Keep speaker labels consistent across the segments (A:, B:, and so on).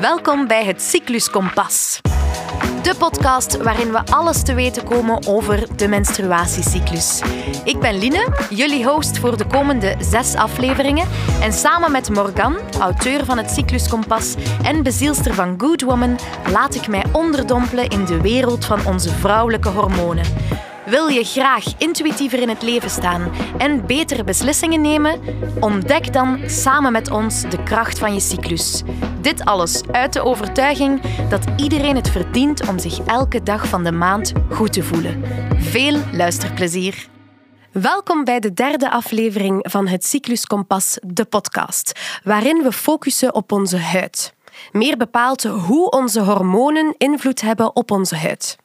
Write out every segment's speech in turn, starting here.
A: Welkom bij het Cyclus Kompas. De podcast waarin we alles te weten komen over de menstruatiecyclus. Ik ben Line, jullie host voor de komende zes afleveringen. En samen met Morgan, auteur van het Cyclus Kompas en bezielster van Good Woman, laat ik mij onderdompelen in de wereld van onze vrouwelijke hormonen. Wil je graag intuïtiever in het leven staan en betere beslissingen nemen? Ontdek dan samen met ons de kracht van je cyclus. Dit alles uit de overtuiging dat iedereen het verdient om zich elke dag van de maand goed te voelen. Veel luisterplezier. Welkom bij de derde aflevering van het Cyclus Kompas, de podcast, waarin we focussen op onze huid. Meer bepaald hoe onze hormonen invloed hebben op onze huid.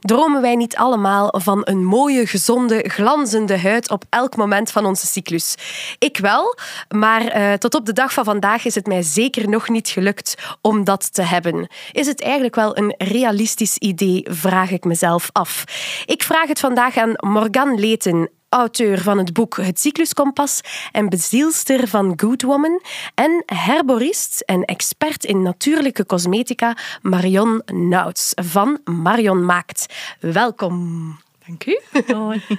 A: Dromen wij niet allemaal van een mooie, gezonde, glanzende huid op elk moment van onze cyclus? Ik wel, maar uh, tot op de dag van vandaag is het mij zeker nog niet gelukt om dat te hebben. Is het eigenlijk wel een realistisch idee, vraag ik mezelf af. Ik vraag het vandaag aan Morgan Leten, auteur van het boek Het Cycluskompas en bezielster van Good Woman en herborist en expert in natuurlijke cosmetica Marion Nouts van Marion Maakt. Welkom.
B: Dank u.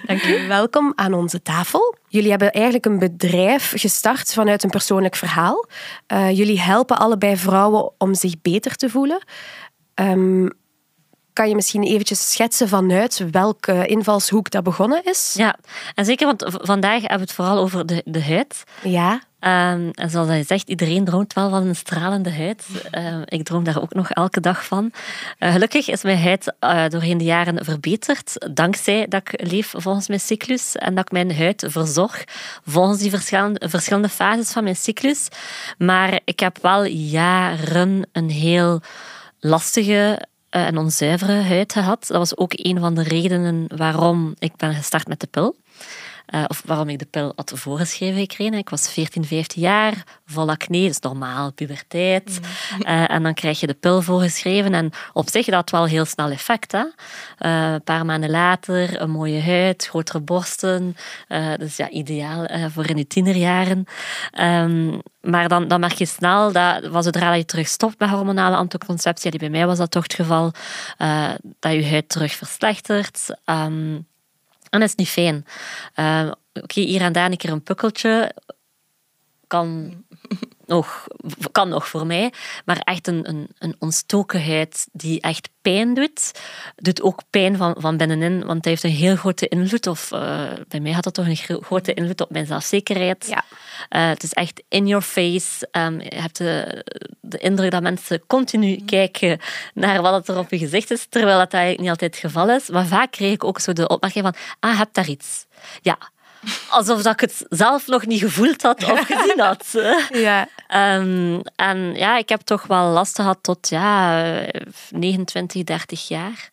A: dank u. Welkom aan onze tafel. Jullie hebben eigenlijk een bedrijf gestart vanuit een persoonlijk verhaal. Uh, jullie helpen allebei vrouwen om zich beter te voelen. Um, kan je misschien eventjes schetsen vanuit welke invalshoek dat begonnen is?
B: Ja, en zeker, want vandaag hebben we het vooral over de, de huid.
A: Ja.
B: Um, en zoals je zegt, iedereen droomt wel van een stralende huid. Uh, ik droom daar ook nog elke dag van. Uh, gelukkig is mijn huid uh, doorheen de jaren verbeterd, dankzij dat ik leef volgens mijn cyclus en dat ik mijn huid verzorg volgens die verschillende, verschillende fases van mijn cyclus. Maar ik heb wel jaren een heel lastige eh, en onzuivere huid gehad. Dat was ook een van de redenen waarom ik ben gestart met de pil. Uh, of waarom ik de pil had voorgeschreven gekregen. Ik was 14, 15 jaar, vol acne, dat is normaal, puberteit. Uh, en dan krijg je de pil voorgeschreven. En op zich dat wel heel snel effect. Hè? Uh, een paar maanden later, een mooie huid, grotere borsten. dus ja, ideaal voor in je tienerjaren. Um, maar dan, dan merk je snel dat, zodra je terug stopt met hormonale anticonceptie, die bij mij was dat toch het geval, dat je huid terug verslechtert. Um, en dat is niet fijn. Uh, Oké, hier en daar een keer een pukkeltje kan nog, kan nog voor mij. Maar echt een, een, een ontstokenheid die echt pijn doet. Doet ook pijn van, van binnenin, want het heeft een heel grote invloed. Of uh, bij mij had dat toch een grote invloed op mijn zelfzekerheid.
A: Ja.
B: Uh, het is echt in your face. Um, je hebt de, de indruk dat mensen continu kijken naar wat er op je gezicht is, terwijl dat eigenlijk niet altijd het geval is. Maar vaak kreeg ik ook zo de opmerking van, ah, heb daar iets. Ja, alsof dat ik het zelf nog niet gevoeld had of gezien had.
A: Ja.
B: Um, en ja, ik heb toch wel last gehad tot ja, 29, 30 jaar.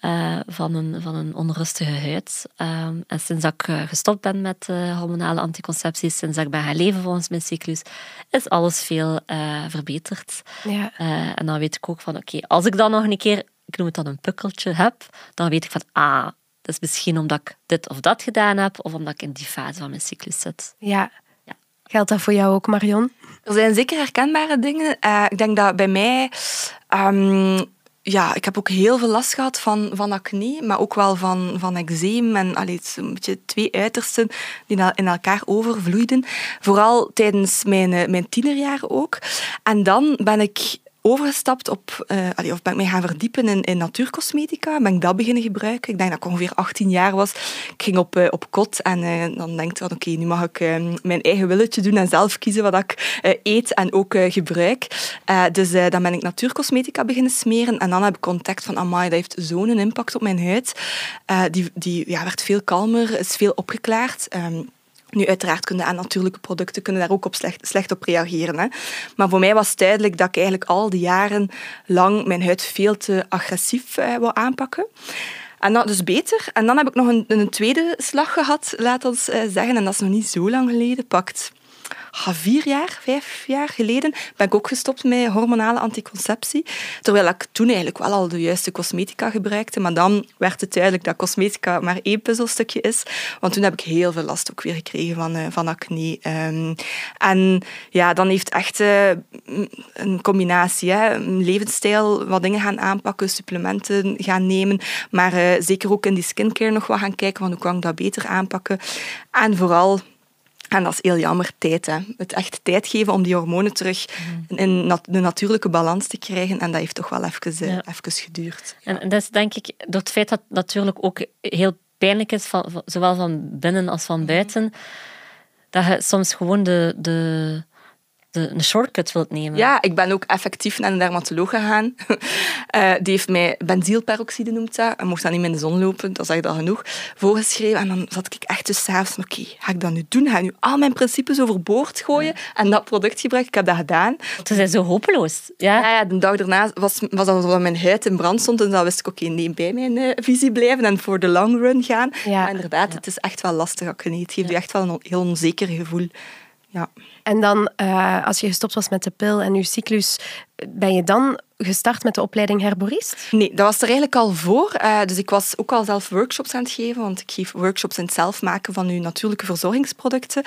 B: Uh, van, een, van een onrustige huid. Um, en sinds dat ik uh, gestopt ben met uh, hormonale anticoncepties, sinds dat ik ben gaan leven volgens mijn cyclus, is alles veel verbeterd.
A: Ja.
B: en dan weet ik ook van, oké, als ik dan nog een keer, ik noem het dan een pukkeltje heb, dan weet ik van, ah, dat is misschien omdat ik dit of dat gedaan heb, of omdat ik in die fase van mijn cyclus zit.
A: Ja. ja. Geldt dat voor jou ook, Marion?
C: Er zijn zeker herkenbare dingen. Uh, ik denk dat bij mij... Um, ja, ik heb ook heel veel last gehad van, van acne, maar ook wel van, van eczeem. En allee, een beetje twee uitersten die in elkaar overvloeiden. Vooral tijdens mijn, eh, mijn tienerjaren ook. En dan ben ik overgestapt op, uh, of ben ik mij gaan verdiepen in, in natuurcosmetica. Ben ik dat beginnen gebruiken. Ik denk dat ik ongeveer 18 jaar was. Ik ging op, uh, op kot en uh, dan denk ik van oké, nu mag ik mijn eigen willetje doen en zelf kiezen wat ik eet en ook gebruik. dus dan ben ik natuurcosmetica beginnen smeren en dan heb ik contact van amai, dat heeft zo'n impact op mijn huid. die die ja, werd veel kalmer, is veel opgeklaard. Um, nu, uiteraard kunnen aan natuurlijke producten kunnen daar ook op slecht, slecht op reageren. Hè. Maar voor mij was duidelijk dat ik eigenlijk al die jaren lang mijn huid veel te agressief uh, wou aanpakken. En dat is beter. En dan heb ik nog een, een tweede slag gehad, laat ons uh, zeggen. En dat is nog niet zo lang geleden. Pakt vier jaar, vijf jaar geleden, ben ik ook gestopt met hormonale anticonceptie. Terwijl ik toen eigenlijk wel al de juiste cosmetica gebruikte. Maar dan werd het duidelijk dat cosmetica maar één puzzelstukje is. Want toen heb ik heel veel last ook weer gekregen van, uh, van acne. Um, en ja, dan heeft echt uh, een combinatie. Een levensstijl, wat dingen gaan aanpakken, supplementen gaan nemen. Maar uh, zeker ook in die skincare nog wat gaan kijken van hoe kan ik dat beter aanpakken. En vooral en dat is heel jammer, tijd. Hè. Het echt tijd geven om die hormonen terug mm. in de natuurlijke balans te krijgen. En dat heeft toch wel even, ja. even geduurd.
B: En, en dat is denk ik door het feit dat het natuurlijk ook heel pijnlijk is, van, zowel van binnen als van buiten, dat je soms gewoon de, de, de, een shortcut wilt nemen.
C: Ja, ik ben ook effectief naar een dermatoloog gegaan. Uh, die heeft mij benzylperoxide noemt dat. En mocht dat niet meer in de zon lopen, dat zeg je al genoeg, voorgeschreven. En dan zat ik echt dus s'avonds, oké, okay, ga ik dat nu doen? Ga ik nu al mijn principes overboord gooien en dat product gebruiken? Ik heb dat gedaan.
B: Het is zo hopeloos. Ja,
C: ja, ja de dag daarna was, was dat mijn huid in brand stond en dan wist ik, oké, okay, nee, bij mijn uh, visie blijven en voor de long run gaan. Ja. Maar inderdaad, het is echt wel lastig. Het geeft je echt wel een heel onzeker gevoel. Ja.
A: En dan, uh, als je gestopt was met de pil en je cyclus, ben je dan gestart met de opleiding herborist?
C: Nee, dat was er eigenlijk al voor. Uh, dus ik was ook al zelf workshops aan het geven, want ik geef workshops in het zelf maken van uw natuurlijke verzorgingsproducten.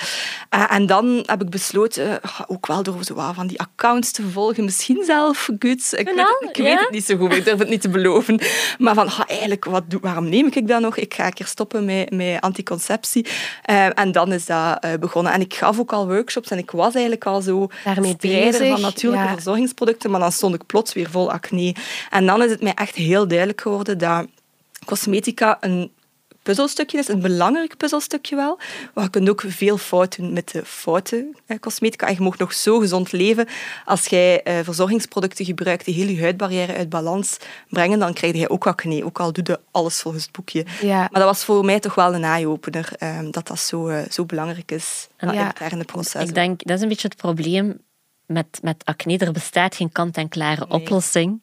C: Uh, en dan heb ik besloten, ook wel door zo van die accounts te volgen, misschien zelf goods. Ik, weet, het, ik weet het niet zo goed, ik durf het niet te beloven. Maar van, eigenlijk, wat, waarom neem ik dat nog? Ik ga een keer stoppen met, met anticonceptie. Uh, en dan is dat begonnen. En ik gaf ook al workshops en ik was eigenlijk al zo
A: Daarmee bezig,
C: van natuurlijke ja. verzorgingsproducten, maar dan stond ik plots weer vol acne. En dan is het mij echt heel duidelijk geworden dat cosmetica een puzzelstukje is, een belangrijk puzzelstukje wel. Maar je kunt ook veel fout doen met de foute eh, cosmetica. En je mag nog zo gezond leven. Als jij eh, verzorgingsproducten gebruikt die heel je huidbarrière uit balans brengen, dan krijg je ook acne. Ook al doe je alles volgens het boekje. Ja. Maar dat was voor mij toch wel een eye-opener, eh, dat dat zo, uh, zo belangrijk is, dat ja. interne proces.
B: Ik denk, dat is een beetje het probleem met, met acne, er bestaat geen kant-en-klare oplossing.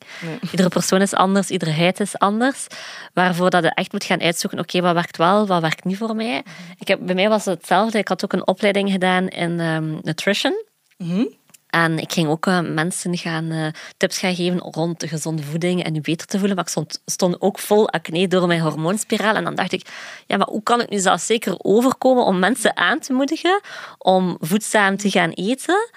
B: Iedere persoon is anders, iedere huid is anders. Waarvoor dat je echt moet gaan uitzoeken, oké, wat werkt wel, wat werkt niet voor mij. Mhm. Ik heb, bij mij was het hetzelfde. Ik had ook een opleiding gedaan in um, nutrition.
C: Mhm.
B: En ik ging ook uh, mensen gaan, uh, tips gaan geven rond de gezonde voeding en je beter te voelen. Maar ik stond, stond ook vol acne door mijn hormoonspiraal. En dan dacht ik, ja, maar hoe kan ik nu zelfs zeker overkomen om mensen aan te moedigen om voedzaam te gaan eten?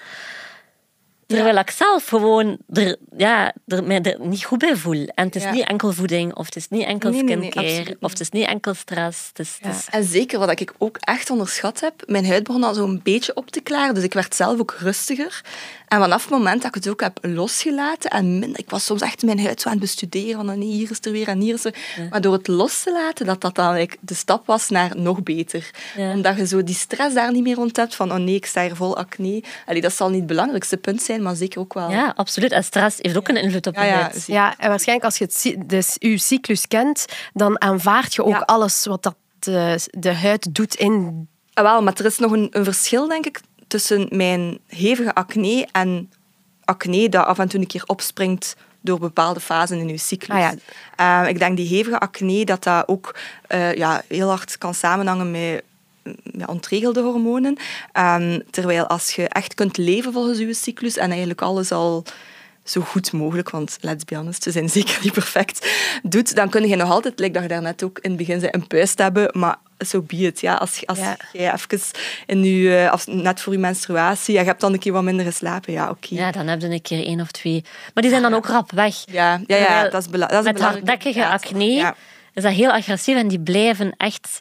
B: Terwijl ik zelf gewoon er, ja, er mij er niet goed bij voel. En het is niet enkel voeding, of het is niet enkel skincare, of het is niet enkel stress. Het is, het is...
C: En zeker wat ik ook echt onderschat heb, mijn huid begon al zo'n beetje op te klaren. Dus ik werd zelf ook rustiger. En vanaf het moment dat ik het ook heb losgelaten, en minder, ik was soms echt mijn huid zo aan het bestuderen, van hier is er weer en hier is er... Maar door het los te laten, dat dat dan de stap was naar nog beter. Omdat je zo die stress daar niet meer rond hebt, van oh nee, ik sta hier vol acne. Allee, dat zal niet het belangrijkste punt zijn, maar zeker ook wel...
B: Ja, absoluut. En stress heeft ook een invloed op je
A: ja,
B: huid.
A: Ja, en waarschijnlijk als je het, dus je cyclus kent, dan aanvaard je ook alles wat dat de, de huid doet in...
C: Ah, wel, maar er is nog een, een verschil, denk ik, tussen mijn hevige acne en acne dat af en toe een keer opspringt door bepaalde fasen in uw cyclus.
A: Ah, ja.
C: uh, ik denk die hevige acne dat dat ook uh, ja, heel hard kan samenhangen met ja, ontregelde hormonen. Um, terwijl als je echt kunt leven volgens je cyclus en eigenlijk alles al zo goed mogelijk, want let's be honest, ze zijn zeker niet perfect, doet, dan kun je nog altijd, like dat je daarnet ook in het begin zei, een puist hebben, maar zo be it. Ja. Als, als ja. jij even in je, eh, als, net voor je menstruatie, je hebt dan een keer wat minder geslapen, ja, oké.
B: Ja, dan heb je een keer één of twee. Maar die zijn dan ook rap weg.
C: Ja, ja, ja dat is, bela dat is
B: Met hardnekkige acne is dat heel agressief en die blijven echt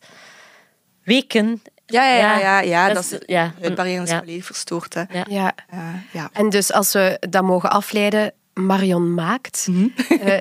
B: weken
C: ja, ja, ja, ja, ja, dat, is, ja, het barrière is volledig verstoord. Hè.
A: Ja. Ja. Uh, ja. En dus als we dat mogen afleiden, Marion maakt. Mm -hmm. uh,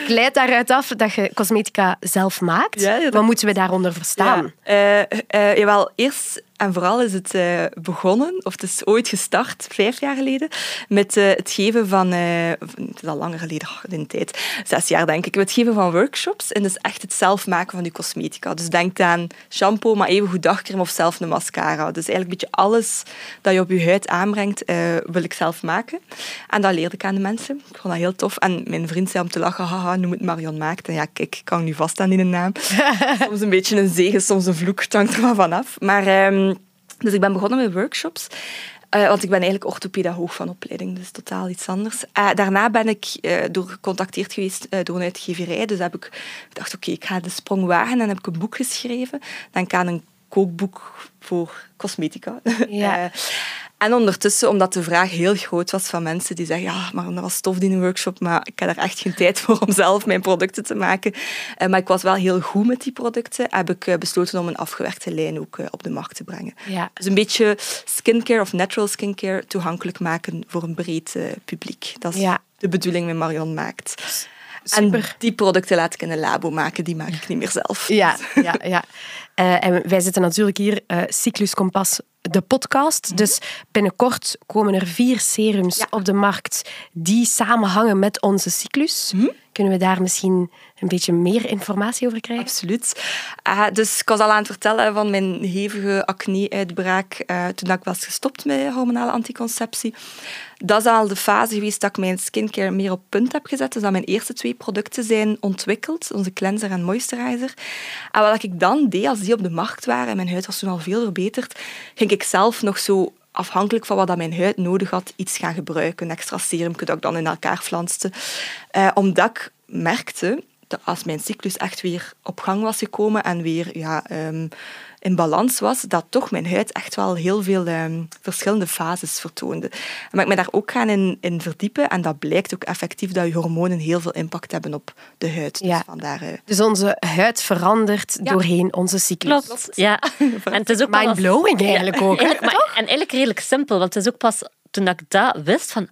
A: ik leid daaruit af dat je cosmetica zelf maakt. Ja, Wat moeten we daaronder verstaan?
C: Ja. Uh, jawel, eerst en vooral is het uh, begonnen, of het is ooit gestart, vijf jaar geleden, met uh, het geven van, uh, het is al langer geleden, oh, in de tijd, zes jaar denk ik, met het geven van workshops en dus echt het zelf maken van je cosmetica. Dus denk aan shampoo, maar even goed dagcreme of zelf een mascara. Dus eigenlijk een beetje alles dat je op je huid aanbrengt, wil ik zelf maken. En dat leerde ik aan de mensen. Ik vond dat heel tof. En mijn vriend zei om te lachen, haha, noem het Marion Maakt. En ja, kijk, ik kan nu vast aan die naam. soms een beetje een zegen, soms een vloek, het hangt er maar vanaf. Maar... Um, dus ik ben begonnen met workshops. Uh, want ik ben eigenlijk orthopedagoog van opleiding, dus totaal iets anders. Uh, daarna ben ik uh, door gecontacteerd geweest door een uitgeverij. Dus heb ik gedacht, oké, okay, ik ga de sprong wagen en heb ik een boek geschreven. Dan kan een kookboek voor cosmetica. Ja. En ondertussen, omdat de vraag heel groot was van mensen die zeggen ja, maar dat was tof die workshop, maar ik heb er echt geen tijd voor om zelf mijn producten te maken. Uh, maar ik was wel heel goed met die producten. Heb ik uh, besloten om een afgewerkte lijn ook uh, op de markt te brengen. Ja. Dus een beetje skincare of natural skincare toegankelijk maken voor een breed publiek. Dat is ja. de bedoeling met Marion Maakt. Super. En die producten laat ik in een labo maken, die maak ik niet meer zelf.
A: Ja, ja, ja. En wij zitten natuurlijk hier, Cyclus Kompas de podcast. Mhm. Dus binnenkort komen er vier serums op de markt die samenhangen met onze cyclus. Mhm. Kunnen we daar misschien een beetje meer informatie over krijgen?
C: Absoluut. Uh, dus ik was al aan het vertellen van mijn hevige acne-uitbraak uh, toen ik was gestopt met hormonale anticonceptie. Dat is al de fase geweest dat ik mijn skincare meer op punt heb gezet. Dus dat mijn eerste twee producten zijn ontwikkeld, onze cleanser en moisturizer. En wat ik dan deed, als die op de markt waren, en mijn huid was toen al veel verbeterd, ging ik zelf nog zo afhankelijk van wat mijn huid nodig had, iets gaan gebruiken. Een extra serum dat ik dan in elkaar flanste. Uh, omdat ik merkte dat als mijn cyclus echt weer op gang was gekomen en weer ja, um, in balans was, dat toch mijn huid echt wel heel veel um, verschillende fases vertoonde. Maar ik me daar ook gaan in, in, verdiepen en dat blijkt ook effectief dat je hormonen heel veel impact hebben op de huid.
A: Dus, vandaar, uh... dus onze huid verandert ja. doorheen onze cyclus.
B: Klopt, ja. en het is ook
A: Mind-blowing eigenlijk ook.
B: Eigenlijk, maar, en eigenlijk redelijk simpel, want het is ook pas toen ik dat wist van...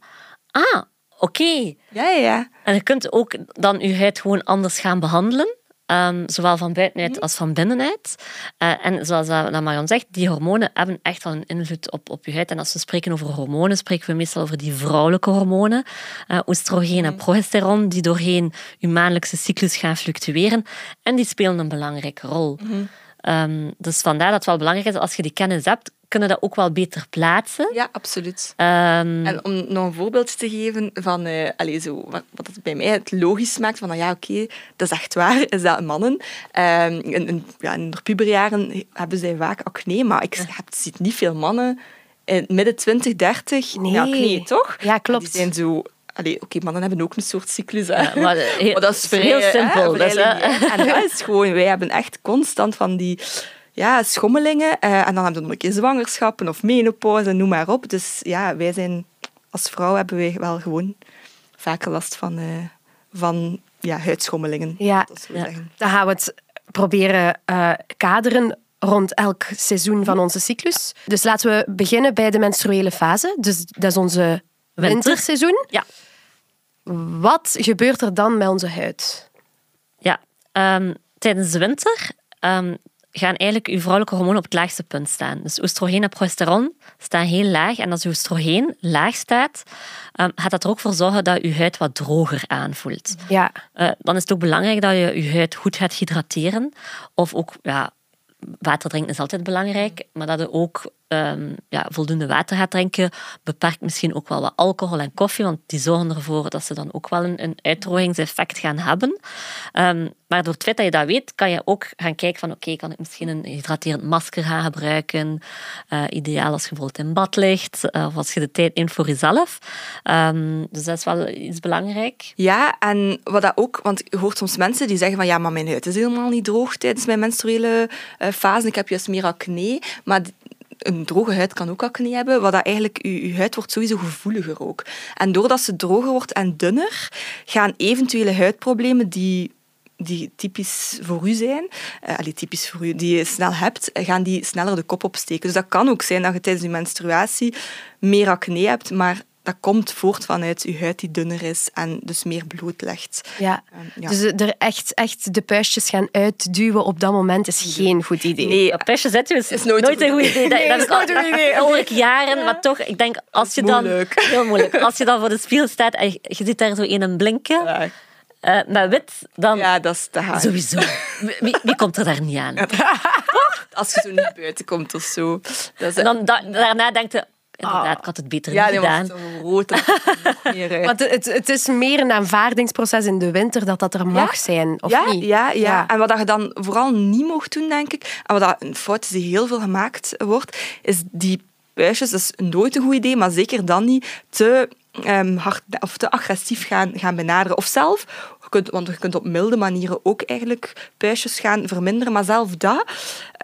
B: Ah, oké.
C: Ja, ja.
B: En je kunt ook dan je huid gewoon anders gaan behandelen. Um, zowel van buitenuit mhm. als van binnenuit. Uh, en zoals dat Marion zegt, die hormonen hebben echt wel een invloed op, op je huid. En als we spreken over hormonen, spreken we meestal over die vrouwelijke hormonen. Uh, oestrogeen en mhm. progesteron, die doorheen je maandelijkse cyclus gaan fluctueren. En die spelen een belangrijke rol. Mm um, dus vandaar dat het wel belangrijk is, als je die kennis hebt, kunnen dat ook wel beter plaatsen.
C: Ja, absoluut. Um, en om nog een voorbeeld te geven van uh, allez, zo, wat, wat het bij mij het logisch maakt van, nou ja, oké, dat is echt waar, is dat mannen. Um, in, in, ja, in de puberjaren hebben zij vaak acne, maar ik heb, ziet niet veel mannen in midden 20, 30 nee. acne, toch?
A: Ja, klopt.
C: Die zijn zo oké, okay, mannen hebben ook een soort cyclus. Hè.
B: Ja, maar, heel, maar, dat is vrij, heel simpel. Hè, dus,
C: en dat is gewoon, wij hebben echt constant van die ja, schommelingen. Uh, en dan hebben we nog een keer zwangerschappen of menopauze, noem maar op. Dus ja, wij zijn als vrouw hebben wij wel gewoon vaker last van, uh, van ja, huidschommelingen.
A: Ja, ja. dan gaan we het proberen uh, kaderen rond elk seizoen van onze cyclus. Dus laten we beginnen bij de menstruele fase. Dus dat is onze winterseizoen.
B: Ja.
A: Wat gebeurt er dan met onze huid?
B: Ja, um, tijdens de winter um, gaan eigenlijk uw vrouwelijke hormonen op het laagste punt staan. Dus oestrogeen en progesteron staan heel laag. En als uw oestrogeen laag staat, um, gaat dat er ook voor zorgen dat uw huid wat droger aanvoelt.
A: Ja.
B: Uh, dan is het ook belangrijk dat je je huid goed gaat hydrateren. Of ook ja, water drinken is altijd belangrijk, maar dat je ook um, ja, voldoende water gaat drinken. Beperkt misschien ook wel wat alcohol en koffie, want die zorgen ervoor dat ze dan ook wel een, een uitdrogingseffect gaan hebben. Um, maar door het feit dat je dat weet, kan je ook gaan kijken van oké, kan ik misschien een hydraterend masker gaan gebruiken? Uh, ideaal als je bijvoorbeeld in bad ligt, uh, of als je de tijd neemt voor jezelf. Um, dus dat is wel iets belangrijk.
C: Ja, en wat dat ook, want je hoort soms mensen die zeggen van ja, maar mijn huid is helemaal niet droog tijdens mijn menstruele uh, fase. Ik heb juist meer acne. Maar een droge huid kan ook acne hebben, wat dat eigenlijk, je, huid wordt sowieso gevoeliger ook. En doordat ze droger wordt en dunner, gaan eventuele huidproblemen die die typisch voor u zijn, uh, typisch voor u, die je snel hebt, gaan die sneller de kop opsteken. Dus dat kan ook zijn dat je tijdens je menstruatie meer acne hebt, maar dat komt voort vanuit je huid die dunner is en dus meer bloed legt.
A: Ja. Ehm, ja. Dus er echt, echt de puistjes gaan uitduwen op dat moment is geen goed idee.
B: Nee, puistjes zetten is, is nooit, een goed idee. Dat, dat is nooit een goed idee. Al jaren, maar toch, ik denk als je dan... Heel moeilijk. Als je dan voor de spiegel staat en je, zit daar zo in een blinken... Ja. Uh, met wit, dan...
C: Ja, dat is te hard.
B: Sowieso. Wie, wie, komt er daar niet aan?
C: Als je zo niet buiten komt of zo.
B: Dat is... En dan da daarna denkt je, Inderdaad, ik had het beter
C: ja,
B: niet gedaan.
C: rood.
A: Want het, het is meer een aanvaardingsproces in de winter dat dat er mag zijn, of
C: ja,
A: niet?
C: Ja, ja, ja. En wat je dan vooral niet mocht doen, denk ik, en wat een fout is die heel veel gemaakt wordt, is die puistjes, dat is nooit een goed idee, maar zeker dan niet te, um, hard, of te agressief gaan, gaan benaderen. Of zelf, kunt, want je kunt op milde manieren ook eigenlijk puistjes gaan verminderen, maar zelf dat,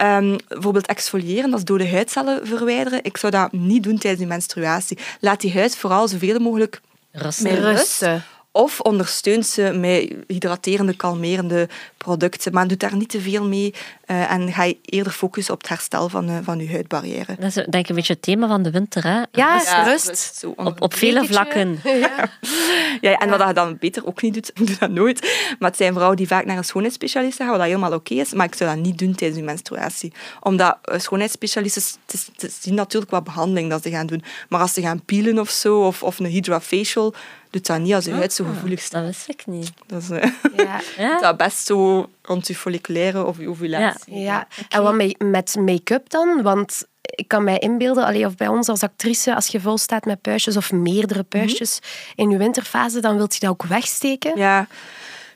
C: um, bijvoorbeeld exfoliëren, dat is dode huidcellen verwijderen, ik zou dat niet doen tijdens je menstruatie. Laat die huid vooral zoveel mogelijk
A: rusten. rusten.
C: Of ondersteunt ze met hydraterende, kalmerende producten. Maar doe daar niet te veel mee uh, en ga je eerder focussen op het herstel van, uh, van je huidbarrière.
B: Dat is denk ik een beetje het thema van de winter. Hè?
A: Ja, ja rust.
B: op, op vele vlakken.
C: Ja. ja, en wat je dan beter ook niet doet, doe dat nooit. Maar het zijn vrouwen die vaak naar een schoonheidsspecialist gaan, wat dat helemaal oké is. Maar ik zou dat niet doen tijdens je menstruatie. Omdat schoonheidsspecialisten, het zien natuurlijk wat behandeling dat ze gaan doen. Maar als ze gaan peelen of zo, of, of een hydrafacial doet dat niet als je huid zo gevoelig staat.
B: Dat wist ik niet.
C: Dat is uh, ja. dat best zo rond je folliculaire of je ovulatie.
A: Ja. ja. En wat met, met make-up dan? Want ik kan mij inbeelden, allee, of bij ons als actrice, als je vol staat met puistjes of meerdere puistjes in je winterfase, dan wilt je dat ook wegsteken.
C: Ja.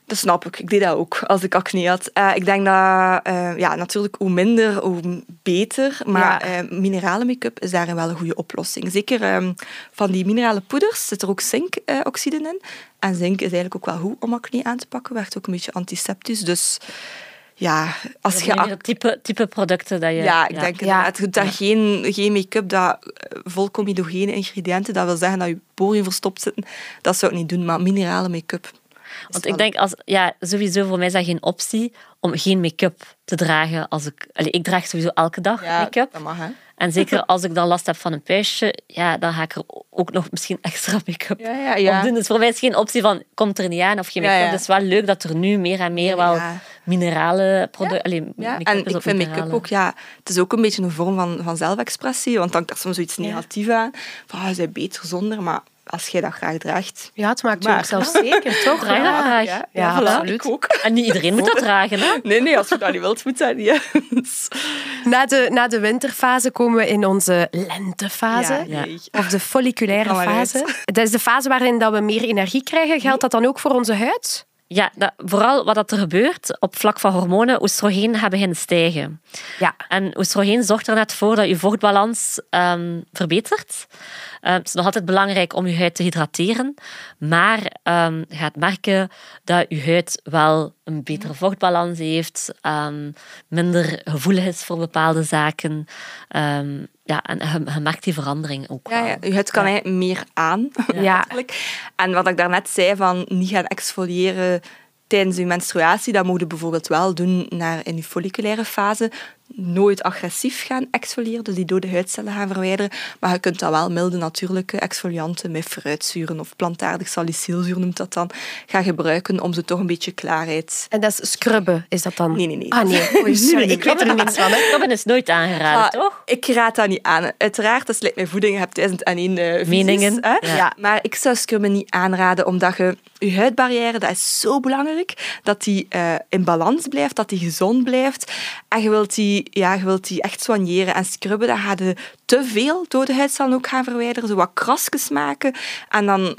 C: Dat snap ik. Ik deed dat ook als ik acne had. Uh, ik denk dat, uh, ja, natuurlijk, hoe minder, hoe beter. Maar ja. uh, minerale make-up is daarin wel een goede oplossing. Zeker um, van die minerale poeders zit er ook zinkoxiden in. En zink is eigenlijk ook wel goed om acne aan te pakken. Werkt ook een beetje antiseptisch. Dus ja, als je...
B: Type, type producten dat je...
C: Ja, ik denk ja. het. Dat geen, geen make-up dat vol comedogene ingrediënten, dat wil zeggen dat je poriën verstopt zitten, dat zou ik niet doen. Maar minerale make-up
B: want ik denk, als, ja, sowieso voor mij is dat geen optie om geen make-up te dragen. Als ik, ik draag sowieso elke dag make-up.
C: Dat mag, hè?
B: En zeker als ik dan last heb van een puistje, ja, dan ga ik er ook nog misschien extra make-up
C: ja, ja, ja.
B: op doen. Dus voor mij is geen optie van, komt er niet aan of geen make-up. Is wel leuk dat er nu meer en meer wel minerale producten...
C: Ja. En ik vind make-up ook, ja, het is ook een beetje een vorm van, van zelfexpressie, want dan hangt daar soms zoiets negatiefs aan. Van, ah, zij beter zonder, maar als jij dat graag draagt.
A: Ja, het maakt je ook zelfzeker, toch?
B: Ja, ja, ja, ja absoluut. Ook. En niet iedereen moet dat dragen, hè?
C: Nee, nee, als je dat niet wilt, moet dat niet.
A: Na de, na de winterfase komen we in onze lentefase. Of de folliculaire fase. Dat is de fase waarin dat we meer energie krijgen. Geldt dat dan ook voor onze huid?
B: Ja, dat, vooral wat er gebeurt op vlak van hormonen, oestrogeen gaat beginnen stijgen.
A: Ja.
B: En oestrogeen zorgt er net voor dat je vochtbalans um, verbetert. Um, het is nog altijd belangrijk om je huid te hydrateren, maar um, je gaat merken dat je huid wel een betere vochtbalans heeft, minder gevoelig is voor bepaalde zaken ja, en je, merkt die verandering ook
C: ja, ja. Je huid kan ja. meer aan. Ja. En wat ik daarnet zei, van niet gaan exfoliëren tijdens je menstruatie, dat moet je bijvoorbeeld wel doen naar in je folliculaire fase nooit agressief gaan exfoliëren, dus die dode huidcellen gaan verwijderen. Maar je kunt dat wel milde natuurlijke exfolianten met fruitzuren of plantaardig salicylzuur noemt dat dan, gaan gebruiken om ze toch een beetje klaarheid...
A: En dat is scrubben, is dat dan?
C: Nee, nee, nee.
A: Ah nee, sorry, ik weet er niets van.
B: Scrubben is nooit aangeraden, ah, toch?
C: Ik raad dat niet aan. Uiteraard, dat is like mijn voeding, je hebt duizend en één uh,
B: Meningen.
C: Hè? Ja. Maar ik zou scrubben niet aanraden, omdat je je huidbarrière, dat is zo belangrijk, dat die uh, in balans blijft, dat die gezond blijft. Je wilt die ja, je wilt die echt soigneren en scrubben, dan ga je te veel dode huidcellen ook gaan verwijderen, zo wat krasjes maken. En dan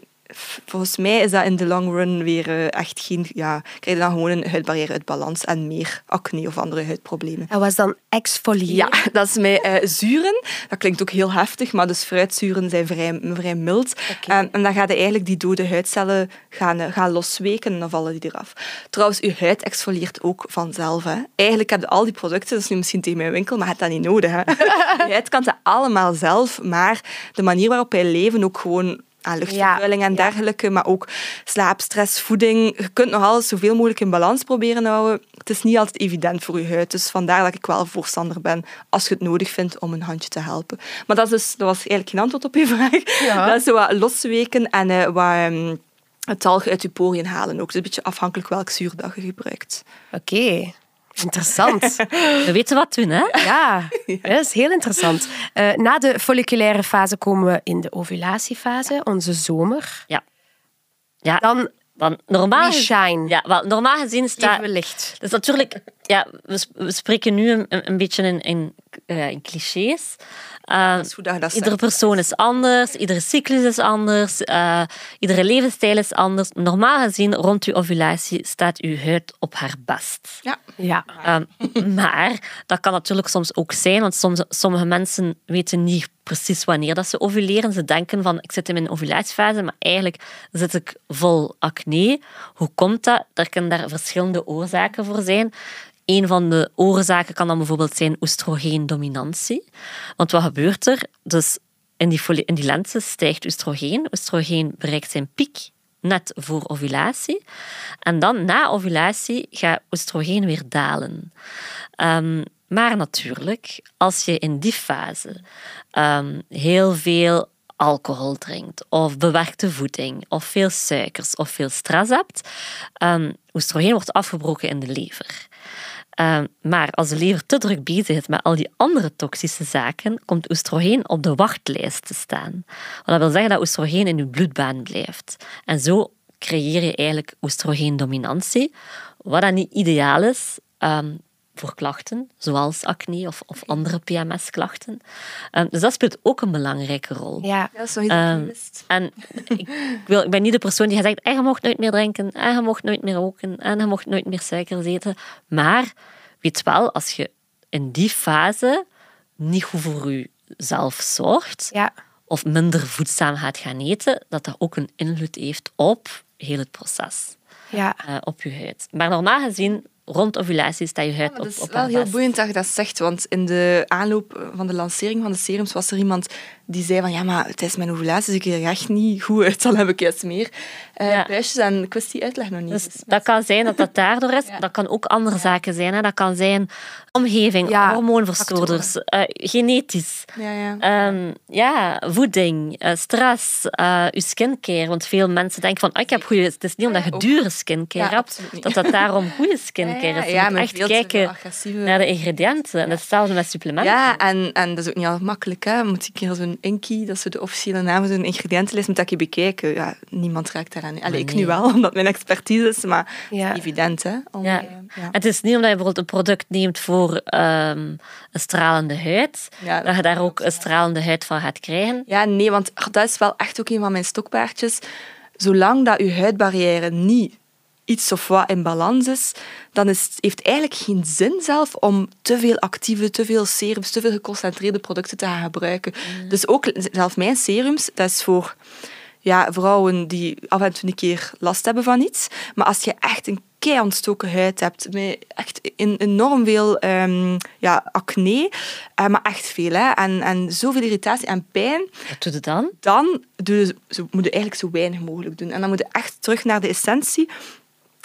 C: volgens mij is dat in de long run weer uh, echt geen... Ja, krijg je dan gewoon een huidbarrière uit balans en meer acne of andere huidproblemen.
A: En was dan exfoliëren?
C: Ja, dat is met uh, zuren. Dat klinkt ook heel heftig, maar dus fruitzuren zijn vrij, vrij mild. Okay. Um, en dan ga je eigenlijk die dode huidcellen gaan, uh, gaan losweken en dan vallen die eraf. Trouwens, je huid exfolieert ook vanzelf. Hè. Eigenlijk heb je al die producten, dat is nu misschien tegen mijn winkel, maar je hebt dat niet nodig. Hè. je huid kan dat allemaal zelf, maar de manier waarop wij leven ook gewoon aan luchtvervuiling en dergelijke, maar ook slaap, stress, voeding. Je kunt nog alles zoveel mogelijk in balans proberen te houden. Het is niet altijd evident voor je huid, dus vandaar dat ik wel voorstander ben als je het nodig vindt om een handje te helpen. Maar dat, is dus, dat was eigenlijk geen antwoord op je vraag. Ja. Dat is zo wat losweken en uh, wat... Um, het talg uit je poriën halen ook. Dus een beetje afhankelijk welk zuurdag je gebruikt.
A: Oké. Interessant.
B: We weten wat doen, hè?
A: Ja, dat is heel interessant. Uh, na de folliculaire fase komen we in de ovulatiefase, onze zomer.
B: Ja. ja.
A: Dan
B: dan normaal,
A: shine.
B: Ja, wel, normaal gezien staat...
A: Licht.
B: Dus natuurlijk, ja, we, we spreken nu een, een beetje in, in, uh, in clichés. Uh, iedere persoon is anders, iedere cyclus is anders, uh, iedere levensstijl is anders. Normaal gezien, rond je ovulatie staat uw huid op haar best.
C: Ja.
A: ja.
B: Um, maar dat kan natuurlijk soms ook zijn, want soms, sommige mensen weten niet precies wanneer dat ze ovuleren. Ze denken van, ik zit in mijn ovulatiefase, maar eigenlijk zit ik vol acne. Hoe komt dat? Er kunnen daar verschillende oorzaken voor zijn. Een van de oorzaken kan dan bijvoorbeeld zijn oestrogeendominantie. Want wat gebeurt er? Dus in die, in die lente stijgt oestrogeen. Oestrogeen bereikt zijn piek net voor ovulatie. En dan na ovulatie gaat oestrogeen weer dalen. Um, maar natuurlijk, als je in die fase um, heel veel alcohol drinkt, of bewerkte voeding, of veel suikers, of veel stress hebt, um, oestrogeen wordt afgebroken in de lever. Um, maar als de lever te druk bezig is met al die andere toxische zaken, komt oestrogeen op de wachtlijst te staan. dat wil zeggen dat oestrogeen in je bloedbaan blijft. En zo creëer je eigenlijk oestrogeendominantie, wat dan niet ideaal is, um, voor klachten, zoals acne of, of andere PMS-klachten. Um, dus dat speelt ook een belangrijke rol.
C: Ja, dat is um,
B: En ik, wil, ik ben niet de persoon die zegt, en je mocht nooit meer drinken, en je mocht nooit meer roken, en je mocht nooit meer suiker eten. Maar weet wel, als je in die fase niet goed voor jezelf zorgt,
C: ja.
B: of minder voedzaam gaat gaan eten, dat dat ook een invloed heeft op heel het proces.
C: Ja.
B: Uh, op je huid. Maar normaal gezien rond ovulatie sta je huid op, op
C: Het is wel heel boeiend dat je dat zegt, want in de aanloop van de lancering van de serums was er iemand die zei van ja, maar tijdens mijn ovulatie zie ik er echt niet goed uit, dan heb ik juist meer ja. puistjes en ik wist die uitleg nog niet.
B: Dus dat kan zijn dat dat daardoor is, dat kan ook andere zaken zijn. Hè. Dat kan zijn omgeving, ja. hormoonverstoorders, uh, genetisch,
C: ja, ja.
B: Um, ja voeding, uh, stress, je skincare. Want veel mensen denken van, oh, ik heb goede... Het is niet omdat je dure skincare hebt, dat dat daarom goede skincare is. Je moet echt kijken naar de ingrediënten. En hetzelfde met supplementen.
C: Ja, en, en dat is ook niet altijd makkelijk. Hè. Moet ik hier zo'n Inky, dat is de officiële naam van zo'n ingrediëntenlijst, moet dat je bekijken. Ja, niemand raakt Allee, ik nu wel, omdat mijn expertise is, maar is evident. Hè,
B: om, ja. ja. Het is niet omdat je bijvoorbeeld een product neemt voor um, een stralende huid, ja, dat, je daar ook een stralende huid van gaat krijgen.
C: Ja, nee, want dat is wel echt ook een van mijn stokpaardjes. Zolang dat je huidbarrière niet iets of wat in balans is, dan is, het heeft eigenlijk geen zin zelf om te veel actieve, te veel serums, te veel geconcentreerde producten te gaan gebruiken. Mm. Dus ook zelf mijn serums, dat is voor ja, vrouwen die af en toe een keer last hebben van iets. Maar als je echt een kei ontstoken huid hebt, met echt enorm veel um, ja, acne, uh, maar echt veel, hè, en, en zoveel irritatie en pijn.
B: Wat doe je dan?
C: Dan doe je, moet je eigenlijk zo weinig mogelijk doen. En dan moet je echt terug naar de essentie.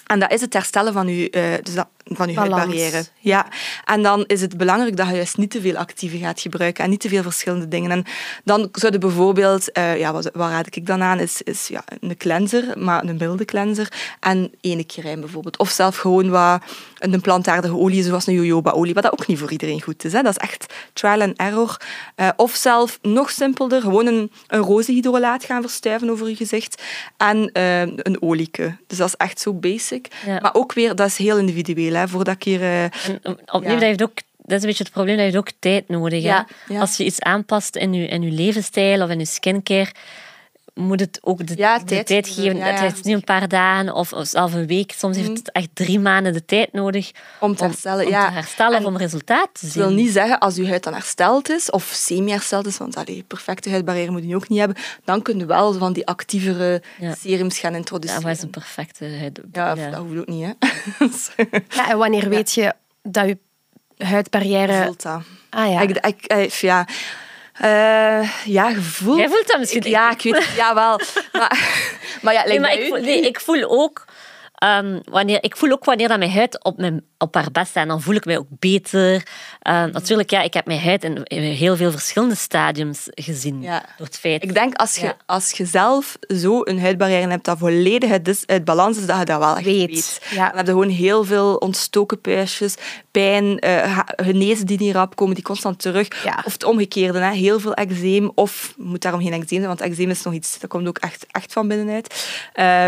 C: En dat is het herstellen van je, uh, dus dat, van je huidbarrière. Ja. En dan is het belangrijk dat je juist niet te veel actieve gaat gebruiken en niet te veel verschillende dingen. En dan zou je bijvoorbeeld, uh, ja, wat, wat, raad ik dan aan, is, is ja, een cleanser, maar een milde cleanser en ene crème bijvoorbeeld. Of zelf gewoon wat, een plantaardige olie, zoals een jojoba-olie, wat dat ook niet voor iedereen goed is. Hè. Dat is echt trial and error. Uh, of zelf nog simpelder, gewoon een, een rozenhydrolaat gaan verstuiven over je gezicht en uh, een olieke. Dus dat is echt zo basic. Ja. Maar ook weer, dat is heel individueel hè, voordat ik hier... Uh,
B: en, opnieuw, ja. dat, heeft ook, dat is een beetje het probleem, dat heeft ook tijd nodig. Ja, hè? Als je iets aanpast in je, in je levensstijl of in je skincare moet het ook de,
C: ja,
B: de tijd, geven. Ja, ja. Het is niet een paar dagen of, of zelfs een week. Soms heeft mhm. het echt drie maanden de tijd nodig
C: om te herstellen,
B: om,
C: ja.
B: te herstellen of om resultaat te zien.
C: Dat wil niet zeggen als je huid dan hersteld is of semi-hersteld is, want allee, perfecte huidbarrière moet je ook niet hebben, dan kun je wel van die actievere serums gaan introduceren.
B: Ja, wat is een perfecte huid?
C: Ja, dat hoeft ook niet. Hè.
A: ja, en wanneer weet je dat je huidbarrière...
C: Voelt dat.
A: Ah ja.
C: Ik, ik, ja uh, ja, gevoel.
B: Jij voelt dat misschien?
C: Ik, ja, ik weet het. Ja, wel. maar, maar ja,
B: nee, maar ik voel, nee, ik voel ook Um, wanneer, ik voel ook wanneer dat mijn huid op, mijn, op haar best staat, dan voel ik mij ook beter. Um, natuurlijk, ja, ik heb mijn huid in, heel veel verschillende stadiums gezien.
C: Ja.
B: Door het feit.
C: Ik denk als je, ja. als je zelf zo een huidbarrière hebt dat volledig uit, uit balans is, dat je dat wel echt weet. weet.
A: Ja.
C: Dan heb je gewoon heel veel ontstoken puistjes, pijn, uh, genezen die niet rap komen, die constant terug. Of het omgekeerde, hè. heel veel eczeem. Of moet daarom geen eczeem zijn, want eczeem is nog iets, dat komt ook echt, echt van binnenuit.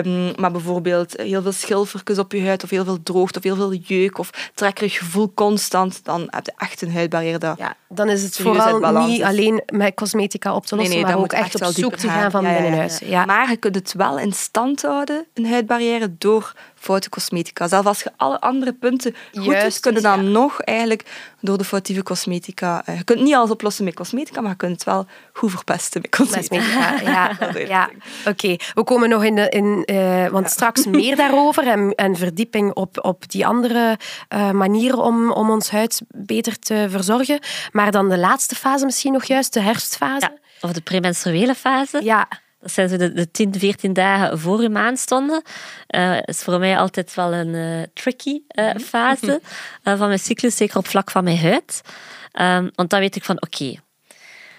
C: Um, maar bijvoorbeeld heel veel schilfertjes op je huid, of heel veel droogte, of heel veel jeuk, of trekkerig gevoel constant, dan heb je echt een huidbarrière dat
A: ja, dan is het vooral niet alleen met cosmetica op te lossen,
C: nee,
A: nee, maar ook echt, echt op zoek te gaan van ja, binnenuit. Ja.
C: Maar je kunt het wel in stand houden, een huidbarrière, door foute cosmetica. Zelfs als je alle andere punten goed
A: Juist,
C: doet, kunnen dan
A: ja.
C: nog eigenlijk door de foutieve cosmetica... eh, je kunt niet alles oplossen met cosmetica, maar je kunt het wel goed verpesten met cosmetica.
A: Ja. Ja. Oké, we komen nog in, de, in eh, want straks meer daarover en, en verdieping op, op die andere eh, manieren om, om ons huid beter te verzorgen. Maar dan de laatste fase misschien nog juist, de herfstfase.
B: Ja, of de premenstruele fase.
A: Ja,
B: Dat zijn zo de, de 10, 14 dagen voor je maandstonden. Eh is voor mij altijd wel een eh, tricky eh, fase eh, van mijn cyclus, zeker op vlak van mijn huid. Ehm, want dan weet ik van, oké,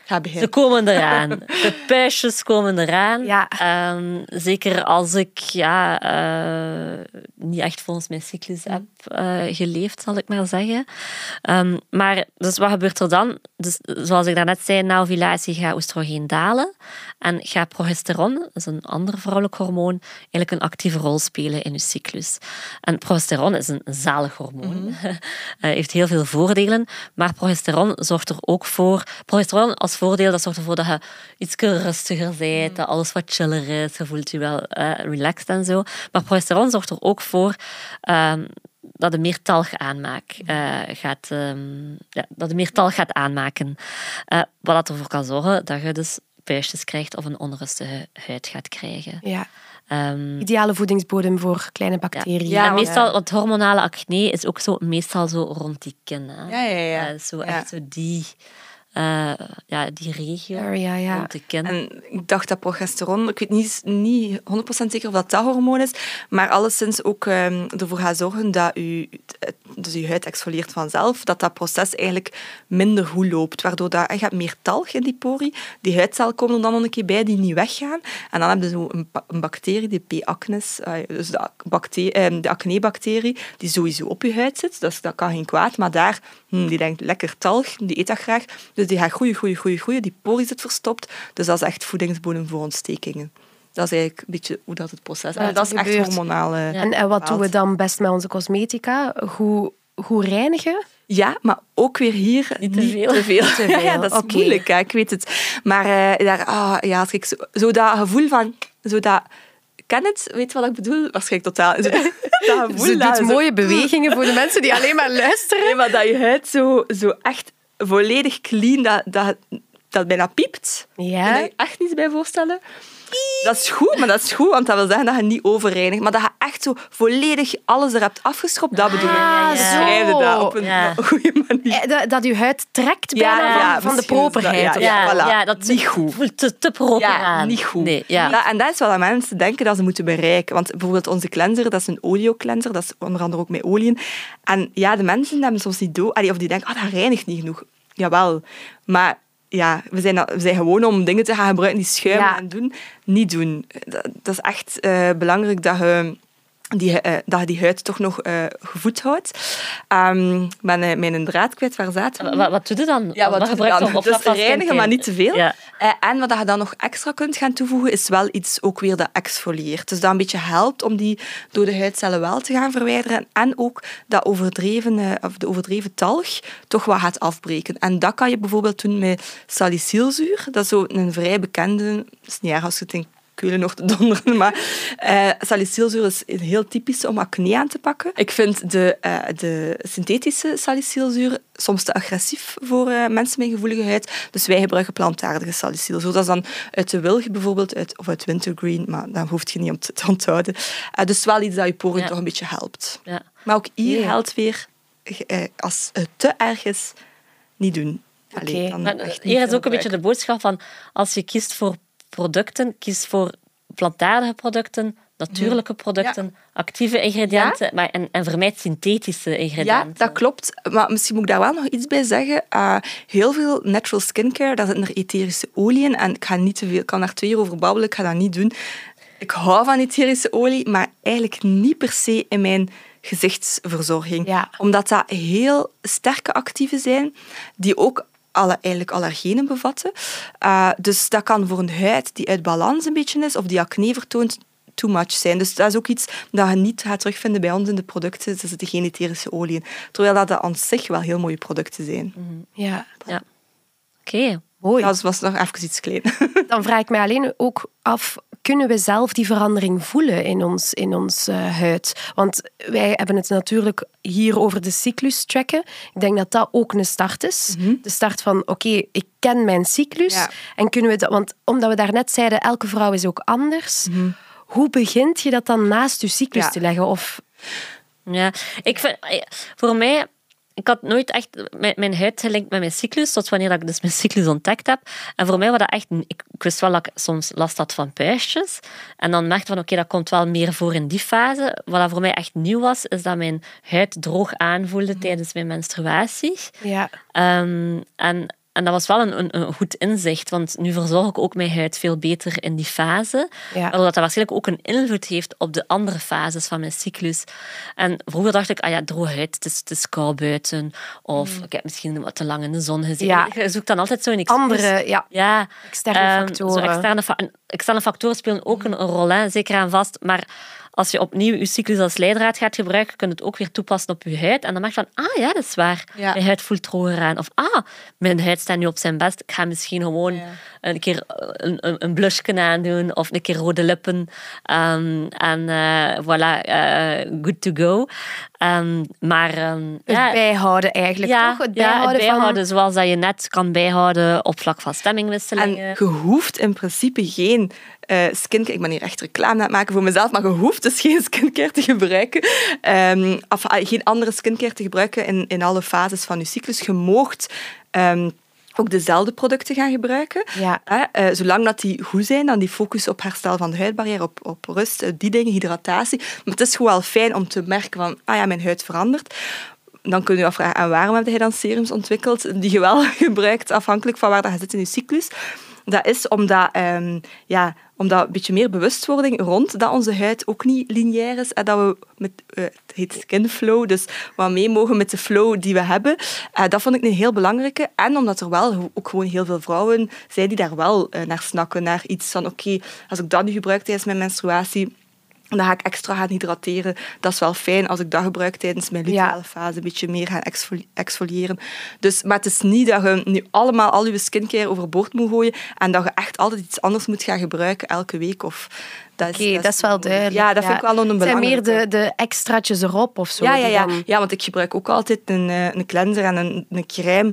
C: Ga
B: ze komen eraan. De puistjes komen eraan.
A: Ja.
B: Ehm, zeker als ik ja, eh, niet echt volgens mijn cyclus heb eh, geleefd, zal ik maar zeggen. Ehm, maar dus wat gebeurt er dan? Dus, zoals ik daarnet zei, na ovulatie gaat oestrogeen dalen. En gaat progesteron, dat is een ander vrouwelijk hormoon, eigenlijk een actieve rol spelen in je cyclus. En progesteron is een zalig hormoon. Eh, heeft heel veel voordelen. Maar progesteron zorgt er ook voor... Progesteron als voordeel, dat zorgt ervoor dat je iets rustiger bent, dat alles wat chiller is, je voelt je wel eh, relaxed en zo. Maar progesteron zorgt er ook voor... ehm, dat je meer talg aanmaakt, eh, gaat, ehm, ja, dat je meer talg gaat aanmaken. Eh, wat dat ervoor kan zorgen dat je dus puistjes krijgt of een onrustige huid gaat krijgen.
A: ja.
B: Ehm,
A: Ideale voedingsbodem voor kleine bacteriën.
C: Ja,
B: meestal, want hormonale acne is ook zo, meestal zo rond die kin. Hè?
C: Ja, ja, ja.
B: Eh, zo
C: Ja.
B: echt zo die, eh, ja, die regio
A: Area, ja.
B: rond de kin.
C: En ik dacht dat progesteron, ik weet niet, niet 100% zeker of dat dat hormoon is, maar alleszins ook ehm, ervoor gaat zorgen dat u, dus je huid exfolieert vanzelf, dat dat proces eigenlijk minder goed loopt, waardoor dat, je hebt meer talg in die pori. Die huidcellen komen er dan nog een keer bij die niet weggaan. En dan heb je zo een, een bacterie, die P. acnes, eh, dus de, bacterie, eh, de acne-bacterie, die sowieso op je huid zit, dus dat kan geen kwaad, maar daar, hm, die denkt lekker talg, die eet dat graag, dus die gaat groeien, groeien, groeien, groeien, die pori zit verstopt, dus dat is echt voedingsbodem voor ontstekingen. Dat is eigenlijk een beetje hoe dat het proces is. En dat is echt hormonaal. eh,
A: En, en wat doen we dan best met onze cosmetica? Goed, goed reinigen?
C: Ja, maar ook weer hier
B: Niet te veel.
C: Te veel.
A: Te
C: Ja, dat is moeilijk, hè, ik weet het. Maar eh, daar, ah, ja, als ik zo, zo dat gevoel van... Zo dat, ken het? Weet je wat ik bedoel? Waarschijnlijk totaal. Zo, dat gevoel
A: Ze
C: dat
A: doet
C: zo-
A: mooie bewegingen voor de mensen die alleen maar luisteren.
C: Nee, maar dat je huid zo, zo echt volledig clean, dat, dat, dat bijna piept.
A: Ja.
C: Kan je echt niet bij voorstellen? Dat is goed, maar dat is goed, want dat wil zeggen dat je niet overreinigt. Maar dat je echt zo volledig alles er hebt afgeschropt, dat bedoel ik.
A: Ah.
C: Beschrijf dat op een
B: Ja.
C: goede manier.
A: Eh, Dat, dat je huid trekt
C: Ja,
A: bijna
C: ja,
A: van, van de
C: is dat-
A: properheid.
C: ja,
A: of-
C: ja. voilà.
B: ja, dat
C: Niet goed.
B: voelt te, te proper
C: Ja,
B: aan.
C: niet goed.
B: Nee, ja.
C: Ja, en dat is wat mensen denken dat ze moeten bereiken. Want bijvoorbeeld onze cleanser, dat is een oleo-cleanser, dat is onder andere ook met oliën. En ja, de mensen hebben soms niet door, allee, of die denken, ah, dat reinigt niet genoeg. Jawel, maar ja, we zijn, we zijn gewoon om dingen te gaan gebruiken die schuimen
A: Ja.
C: en doen, niet doen. Dat, dat is echt eh, belangrijk dat je die, eh, dat je die huid toch nog eh, gevoed houdt. Ik ben eh, mijn draad kwijt, waar zaten we?
B: Wat, wat doe je dan?
C: Ja, wat doe je
B: gebruik je
C: dan? Dus reinigen, maar niet te veel.
B: Ja.
C: En wat je dan nog extra kunt gaan toevoegen, is wel iets ook weer dat exfolieert. Dus dat een beetje helpt om die dode huidcellen wel te gaan verwijderen. En ook dat overdreven, of de overdreven talg toch wat gaat afbreken. En dat kan je bijvoorbeeld doen met salicylzuur. Dat is zo een vrij bekende... Is niet erg als je het in Keulen nog te donderen, maar eh salicylzuur is een heel typisch om acne aan te pakken. Ik vind de, eh, de synthetische salicylzuur soms te agressief voor eh, mensen met gevoelige huid. Dus wij gebruiken plantaardige salicylzuur. Dat is dan uit de wilg bijvoorbeeld, uit, of uit wintergreen, maar dat hoeft je niet om te, te onthouden. Dus wel iets dat je
B: Ja.
C: toch een beetje helpt.
B: Ja.
C: Maar ook hier
A: Ja.
C: helpt weer, als het te erg is, niet doen. Allee,
A: Oké.
C: dan
B: Maar
C: niet
B: hier is ook een beetje de boodschap van als je kiest voor producten, kies voor plantaardige producten, natuurlijke producten, actieve ingrediënten maar, en, en vermijd synthetische ingrediënten.
C: Ja, dat klopt. Maar misschien moet ik daar wel nog iets bij zeggen. Eh, heel veel natural skincare, daar zitten er etherische oliën. En ik ga niet te veel, ik kan daar twee uur over babbelen, ik ga dat niet doen. Ik hou van etherische olie, maar eigenlijk niet per se in mijn gezichtsverzorging.
A: Ja.
C: Omdat dat heel sterke actieven zijn, die ook alle, eigenlijk allergenen bevatten. Eh, dus dat kan voor een huid die uit balans een beetje is, of die acne vertoont, too much zijn. Dus dat is ook iets dat je niet gaat terugvinden bij ons in de producten. Zitten geen etherische oliën. Terwijl dat aan zich wel heel mooie producten zijn.
A: Ja.
B: Ja. Oké,
A: Mooi.
C: Dat was nog even iets klein.
A: Dan vraag ik mij alleen ook af, kunnen we zelf die verandering voelen in ons, in ons uh, huid? Want wij hebben het natuurlijk hier over de cyclus tracken. Ik denk dat dat ook een start is.
C: Mhm.
A: De start van, oké, ik ken mijn cyclus.
C: Ja.
A: En kunnen we dat, want omdat we daarnet zeiden, elke vrouw is ook anders. Hoe begint je dat dan naast je cyclus
C: Mhm. Ja.
A: te leggen? Of,
B: Ja, ik vind, eh, voor mij, ik had nooit echt mijn, mijn huid gelinkt met mijn cyclus, tot wanneer dat ik dus mijn cyclus ontdekt heb. En voor mij was dat echt, ik, ik wist wel dat ik soms last had van puistjes. En dan merkte van, oké, dat komt wel meer voor in die fase. Wat dat voor mij echt nieuw was, is dat mijn huid droog aanvoelde tijdens mijn menstruatie.
A: ja.
B: Ehm, en, en dat was wel een, een, een goed inzicht, want nu verzorg ik ook mijn huid veel beter in die fase.
A: Ja.
B: Waardoor dat waarschijnlijk ook een invloed heeft op de andere fases van mijn cyclus. En vroeger dacht ik, ah ja, droge huid, het is, het is koud buiten. Of ik heb misschien wat te lang in de zon gezeten.
A: Ja.
B: Je zoekt dan altijd zo'n excuus.
A: Andere, ja,
B: Ja,
A: externe
B: Ehm,
A: factoren.
B: zo externe, fa- externe factoren spelen ook een, een rol, hè, zeker aan vast. Maar als je opnieuw je cyclus als leidraad gaat gebruiken, kun je het ook weer toepassen op je huid. En dan merk je van, ah ja, dat is waar.
C: Ja.
B: Mijn huid voelt droger aan. Of ah, mijn huid staat nu op zijn best. Ik ga misschien gewoon een keer een, een, een blushje aandoen of een keer rode lippen. Ehm, en eh, voilà, eh, good to go. Ehm, maar ehm,
A: Het
B: ja,
A: bijhouden eigenlijk,
B: ja,
A: toch? Het
B: ja,
A: bijhouden,
B: het bijhouden
A: van...
B: zoals dat je net kan bijhouden op vlak van
C: En
B: stemmingwisselingen.
C: je hoeft in principe geen eh skincare... Ik ben hier echt reclame aan het maken voor mezelf, maar je hoeft dus geen skincare te gebruiken. Ehm, of ah, geen andere skincare te gebruiken in, in alle fases van je cyclus. Je moogt... ehm, ook dezelfde producten gaan gebruiken.
A: Ja.
C: Hè, eh, zolang dat die goed zijn, dan die focus op herstel van de huidbarrière, op, op rust, eh, die dingen, hydratatie. Maar het is gewoon wel fijn om te merken van, ah ja, mijn huid verandert. Dan kun je je afvragen, en waarom heb je dan serums ontwikkeld die je wel gebruikt, afhankelijk van waar dat je zit in je cyclus? Dat is omdat, ehm, ja, omdat een beetje meer bewustwording rond dat onze huid ook niet lineair is en dat we met eh, het heet skin flow, dus wat mee mogen met de flow die we hebben. Eh, dat vond ik een heel belangrijke. En omdat er wel ook gewoon heel veel vrouwen zijn die daar wel eh, naar snakken, naar iets van oké, als ik dat nu gebruik tijdens mijn menstruatie, dan ga ik extra gaan hydrateren. Dat is wel fijn als ik dat gebruik tijdens mijn luteale fase. Een beetje meer gaan exfoli- exfoliëren. Dus, maar het is niet dat je nu allemaal al je skincare overboord moet gooien en dat je echt altijd iets anders moet gaan gebruiken elke week. Of, dat is,
A: Oké, dat is wel duidelijk.
C: Ja, dat vind ik wel een
A: Het zijn meer de, de extraatjes erop of zo.
C: Ja, ja, ja. ja, want ik gebruik ook altijd een, eh, een cleanser en een, een crème.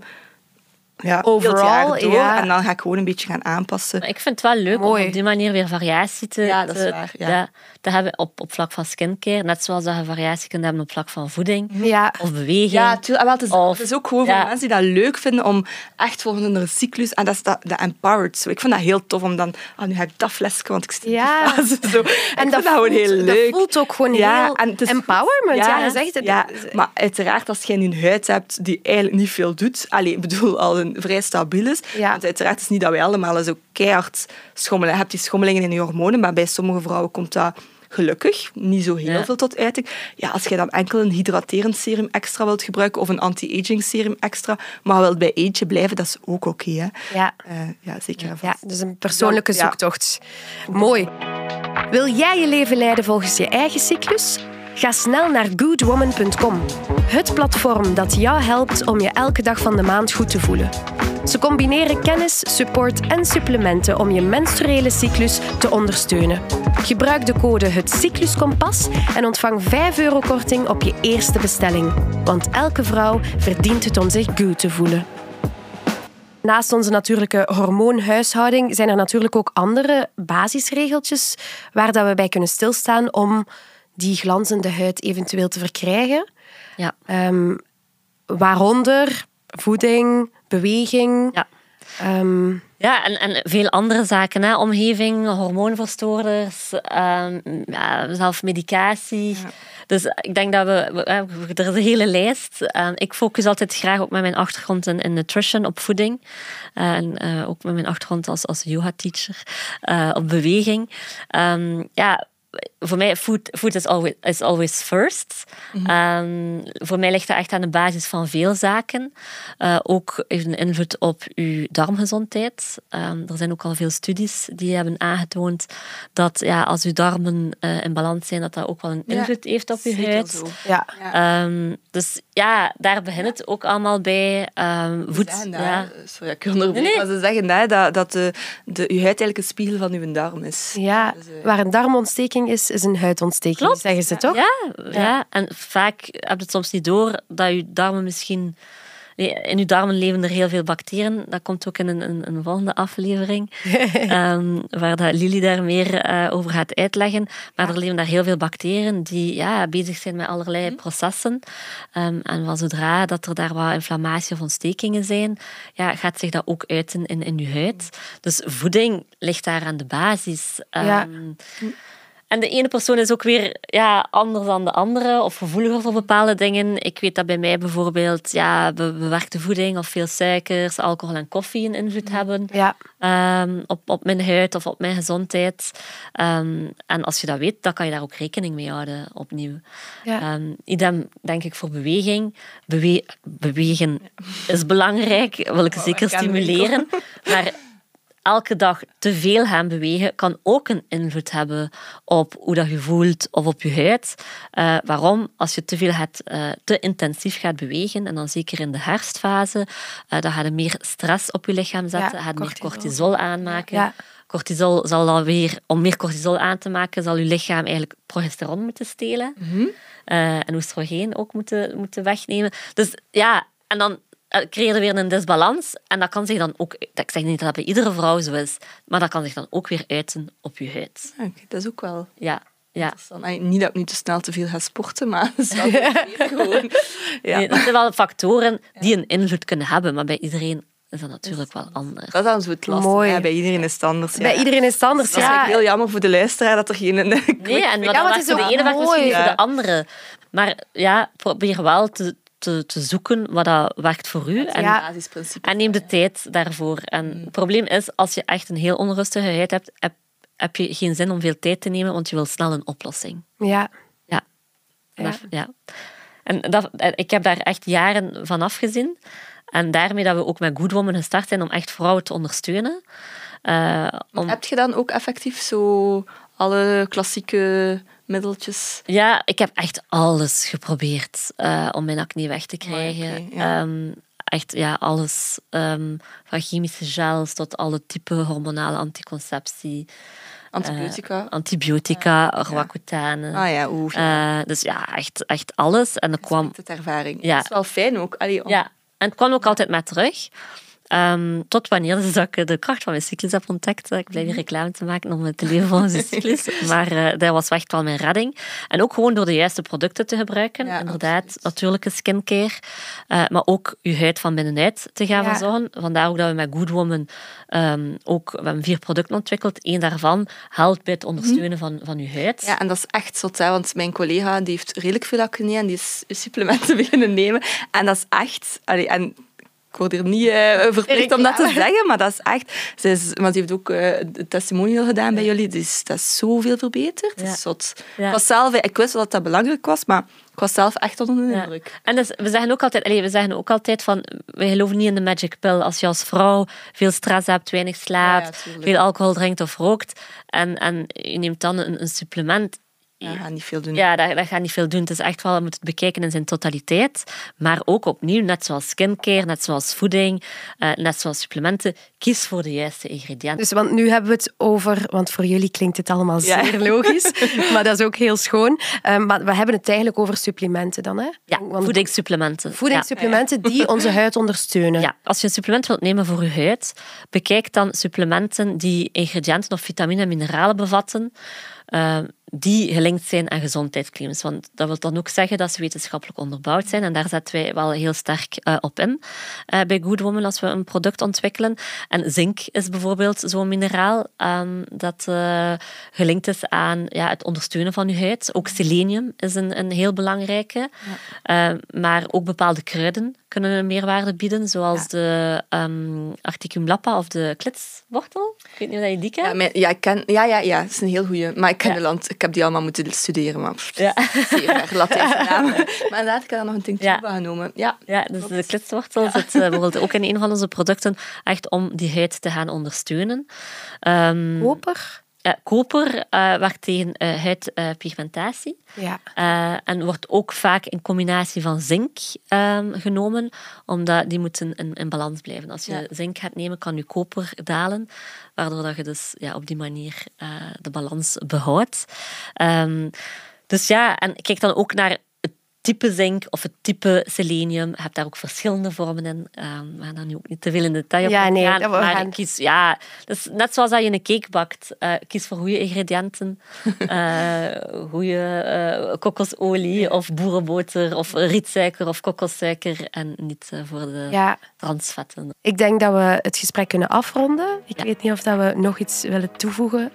C: Ja, heel het
A: Overall,
C: jaar door.
A: ja.
C: En dan ga ik gewoon een beetje gaan aanpassen.
B: Maar ik vind het wel leuk
A: Mooi.
B: om op die manier weer variatie te,
C: Ja, dat is
B: te,
C: waar, ja.
B: te hebben op, op vlak van skincare. Net zoals dat je variatie kunt hebben op vlak van voeding
A: Ja.
B: of beweging.
C: Ja, tuurlijk. Wel, het, is,
B: Of-
C: het is ook gewoon
B: ja.
C: voor mensen die dat leuk vinden om echt volgens een cyclus... En dat is dat, dat empowered. Zo. Ik vind dat heel tof om dan... Ah, nu ga ik dat flesje, want ik zit in
A: Ja.
C: die fase. Zo.
A: En
C: ik
A: dat
C: vind dat gewoon
A: voelt-
C: heel
A: dat
C: leuk.
A: voelt ook gewoon heel
C: en het is
A: empowerment. Ja, je zegt het.
C: Ja, maar uiteraard, als je een huid hebt die eigenlijk niet veel doet... Allee, ik bedoel, al een vrij stabiel is...
A: Ja.
C: Want uiteraard is het niet dat wij allemaal zo keihard schommelen. Je hebt die schommelingen in je hormonen, maar bij sommige vrouwen komt dat gelukkig niet zo heel
B: Ja.
C: veel tot uiting. Ja, als je dan enkel een hydraterend serum extra wilt gebruiken of een anti-aging serum extra, maar wilt bij eentje blijven, dat is ook oké. hè.
A: Ja.
C: Eh, ja, zeker
A: Ja, dus een persoonlijke
C: Ja.
A: zoektocht. Mooi. Wil jij je leven leiden volgens je eigen cyclus? Ga snel naar goodwoman.com. Het platform dat jou helpt om je elke dag van de maand goed te voelen. Ze combineren kennis, support en supplementen om je menstruele cyclus te ondersteunen. Gebruik de code Het Cycluskompas en ontvang 5 euro korting op je eerste bestelling. Want elke vrouw verdient het om zich goed te voelen. Naast onze natuurlijke hormoonhuishouding zijn er natuurlijk ook andere basisregeltjes waar dat we bij kunnen stilstaan om die glanzende huid eventueel te verkrijgen.
B: Ja.
A: Ehm, waaronder voeding, beweging.
B: Ja.
A: ehm,
B: Ja, en, en veel andere zaken. Hè. Omgeving, hormoonverstoorders, ehm, ja, zelf medicatie. Dus ik denk dat we... we- eh, Er is een hele lijst. Ik focus altijd graag ook met mijn achtergrond in, in nutrition, op voeding. En eh, ook met mijn achtergrond als, als yoga-teacher, eh, op beweging. Ja, voor mij, food, food is, always, is always first. Ehm, voor mij ligt dat echt aan de basis van veel zaken. Uh, ook heeft een invloed op uw darmgezondheid. Um, er zijn ook al veel studies die hebben aangetoond dat ja, als uw darmen uh, in balans zijn, dat dat ook wel een invloed heeft op uw huid.
A: Ja.
B: Um, dus ja, daar begint het ook allemaal bij. voed,
C: Zeggen dat,
B: ja.
C: Sorry, ik onderbreek,
B: Nee, nee.
C: maar ze zeggen dat, dat, dat de, de, uw huid eigenlijk een spiegel van uw darm is.
A: Ja,
C: Dus, eh,
A: waar een darmontsteking is, is een huidontsteking,
B: Klopt.
A: zeggen ze toch?
B: Ja, ja, en vaak heb je het soms niet door dat je darmen misschien. In je darmen leven er heel veel bacteriën. Dat komt ook in een, een, een volgende aflevering, ehm, waar dat Lili daar meer eh, over gaat uitleggen. Maar er leven daar heel veel bacteriën die ja, bezig zijn met allerlei processen. Ehm, en van zodra dat er daar wat inflammatie of ontstekingen zijn, ja, gaat zich dat ook uiten in, in je huid. Dus voeding ligt daar aan de basis.
A: Ja.
B: En de ene persoon is ook weer ja, anders dan de andere of gevoeliger voor bepaalde dingen. Ik weet dat bij mij bijvoorbeeld ja, be- bewerkte voeding of veel suikers, alcohol en koffie een invloed hebben
A: Ja.
B: ehm, op, op mijn huid of op mijn gezondheid. Ehm, en als je dat weet, dan kan je daar ook rekening mee houden opnieuw.
A: Ja.
B: Ehm, idem denk ik voor beweging. Bewe- bewegen is belangrijk, wil ik zeker
C: herken ik
B: stimuleren. Maar elke dag te veel gaan bewegen kan ook een invloed hebben op hoe dat je voelt of op je huid. Eh, waarom? Als je te veel gaat, eh, te intensief gaat bewegen, en dan zeker in de herfstfase, eh, dan ga je meer stress op je lichaam zetten,
A: Ja,
B: ga je meer
A: cortisol.
B: cortisol aanmaken.
A: Ja.
B: Cortisol zal dan weer, om meer cortisol aan te maken, zal je lichaam eigenlijk progesteron moeten stelen. Eh, en oestrogeen ook moeten, moeten wegnemen. Dus ja, en dan eh, creëer je weer een disbalans. En dat kan zich dan ook... Ik zeg niet dat dat bij iedere vrouw zo is, maar dat kan zich dan ook weer uiten op je huid.
C: Oké, dat is ook wel
B: Ja, ja.
C: interessant. Ay, Niet dat ik nu te snel te veel ga sporten, maar dat is wel gewoon... Ja.
B: Nee, dat zijn wel factoren die een invloed kunnen hebben, maar bij iedereen is dat natuurlijk wel anders.
C: Dat is dan zo het lastige.
A: Mooi.
C: Ja, bij iedereen is het anders.
A: Bij
C: ja.
A: iedereen is het anders.
C: Dat is
A: ja.
C: eigenlijk heel jammer voor de luisteraar dat er geen...
B: Nee, en wat
A: Ja,
B: dan
A: is
B: voor de
A: ook
B: ene werkt misschien niet voor de andere. Maar ja, probeer wel te, te, te zoeken wat dat werkt voor u. En,
A: Ja.
C: basisprincipe.
B: en neem de tijd daarvoor. En het probleem is, als je echt een heel onrustige huid hebt, heb, heb je geen zin om veel tijd te nemen, want je wil snel een oplossing.
A: Ja.
B: Ja.
A: Ja.
B: En dat, en ik heb daar echt jaren van afgezien. En daarmee dat we ook met Good Woman gestart zijn om echt vrouwen te ondersteunen. Eh, om,
C: Heb je dan ook effectief zo alle klassieke middeltjes?
B: Ja, ik heb echt alles geprobeerd eh, om mijn acne weg te krijgen.
C: ja.
B: Ehm, echt, ja, alles. ehm, van chemische gels tot alle type hormonale anticonceptie.
C: Antibiotica?
B: Antibiotica, Roaccutane.
C: ah ja, oeh. ja.
B: Eh, dus ja, echt, echt alles. En er kwam...
C: Met ervaring.
B: Ja.
C: Dat is wel fijn ook. Allee, om-
B: Ja, en het kwam ook altijd maar terug. Ehm, tot wanneer dus dat ik de kracht van mijn cyclus heb ontdekt. Ik blijf hier reclame te maken om te leven volgens de cyclus. Maar eh, dat was echt wel mijn redding. En ook gewoon door de juiste producten te gebruiken.
C: Ja,
B: Inderdaad,
C: absoluut.
B: natuurlijke skincare. eh, maar ook je huid van binnenuit te gaan
A: Ja.
B: verzorgen. Vandaar ook dat we met Good Woman ehm, ook... We hebben vier producten ontwikkeld. Eén daarvan helpt bij het ondersteunen van, van je huid.
C: Ja, en dat is echt zot, hè, want mijn collega die heeft redelijk veel acne en die is supplementen beginnen nemen. En dat is echt... Allee, en ik word hier niet eh, verplicht om dat te zeggen, maar dat is echt... Ze is, maar ze heeft ook een testimonial gedaan bij jullie, dus dat is zoveel verbeterd. Dat is zot.
B: Ja.
C: Ik, was zelf, ik wist wel dat dat belangrijk was, maar ik was zelf echt onder de
B: Ja.
C: indruk.
B: En dus, we zeggen ook altijd, allee, we zeggen ook altijd van, we geloven niet in de magic pill. Als je als vrouw veel stress hebt, weinig slaapt, veel alcohol drinkt of rookt, en, en je neemt dan een, een supplement,
C: Ja, ga niet veel doen.
B: ja, dat, dat gaat niet veel doen. Het is echt wel, je moet het bekijken in zijn totaliteit. Maar ook opnieuw, net zoals skincare, net zoals voeding, eh, net zoals supplementen, kies voor de juiste ingrediënten.
A: Dus, want nu hebben we het over, want voor jullie klinkt het allemaal
C: Ja.
A: zeer logisch, maar dat is ook heel schoon. Ehm, maar we hebben het eigenlijk over supplementen dan, hè?
B: ja,
A: Want
B: voedingssupplementen.
A: voedingssupplementen die onze huid ondersteunen.
B: Ja, als je een supplement wilt nemen voor je huid, bekijk dan supplementen die ingrediënten of vitamine en mineralen bevatten. eh, die gelinkt zijn aan gezondheidsclaims. Want dat wil dan ook zeggen dat ze wetenschappelijk onderbouwd zijn. En daar zetten wij wel heel sterk eh, op in eh, bij Good Woman als we een product ontwikkelen. En zink is bijvoorbeeld zo'n mineraal ehm, dat eh, gelinkt is aan ja, het ondersteunen van je huid. Ook selenium is een, een heel belangrijke. Maar ook bepaalde kruiden kunnen een meerwaarde bieden, zoals de ehm Articum lappa of de klitswortel. Ik weet niet of je die kent.
C: Ja, mijn- ja, ik ken, ja, ja, ja, het is een heel goeie. Maar ik ken de land, ik heb die allemaal moeten studeren, maar pff,
B: Ja.
C: zeer gedaan. Maar inderdaad, ik heb daar nog een tinctuur
B: Ja.
C: genomen. Ja,
B: Ja, dus de klitswortel zit eh, bijvoorbeeld ook in een van onze producten, echt om die huid te gaan ondersteunen. Ehm,
A: Koper?
B: Eh, koper eh, werkt tegen eh, huidpigmentatie.
A: Ja.
B: Eh, en wordt ook vaak in combinatie van zink ehm, genomen, omdat die moeten in, in balans blijven. Als je
C: Ja.
B: zink gaat nemen, kan je koper dalen, waardoor dat je dus ja, op die manier eh, de balans behoudt. Ehm, dus ja, en kijk dan ook naar type zink of het type selenium. Je hebt daar ook verschillende vormen in. Ehm we gaan daar nu ook niet te veel in detail op
A: Ja, nee,
B: gaan, maar
A: gaan-
B: kies, ja, dus net zoals dat je een cake bakt, eh, kies voor goede ingrediënten. eh goede eh, kokosolie of boerenboter of rietsuiker of kokossuiker en niet voor de
A: ja.
B: transvetten.
A: Ik denk dat we het gesprek kunnen afronden. Ik
B: Ja.
A: weet niet of dat we nog iets willen toevoegen.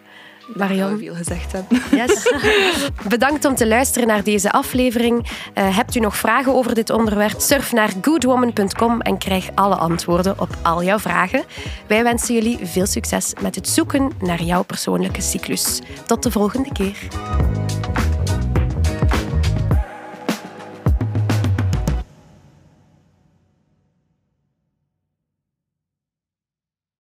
A: Marion?
C: veel gezegd hebben.
A: Yes. Bedankt om te luisteren naar deze aflevering. Eh, hebt u nog vragen over dit onderwerp? Surf naar goodwoman.com en krijg alle antwoorden op al jouw vragen. Wij wensen jullie veel succes met het zoeken naar jouw persoonlijke cyclus. Tot de volgende keer.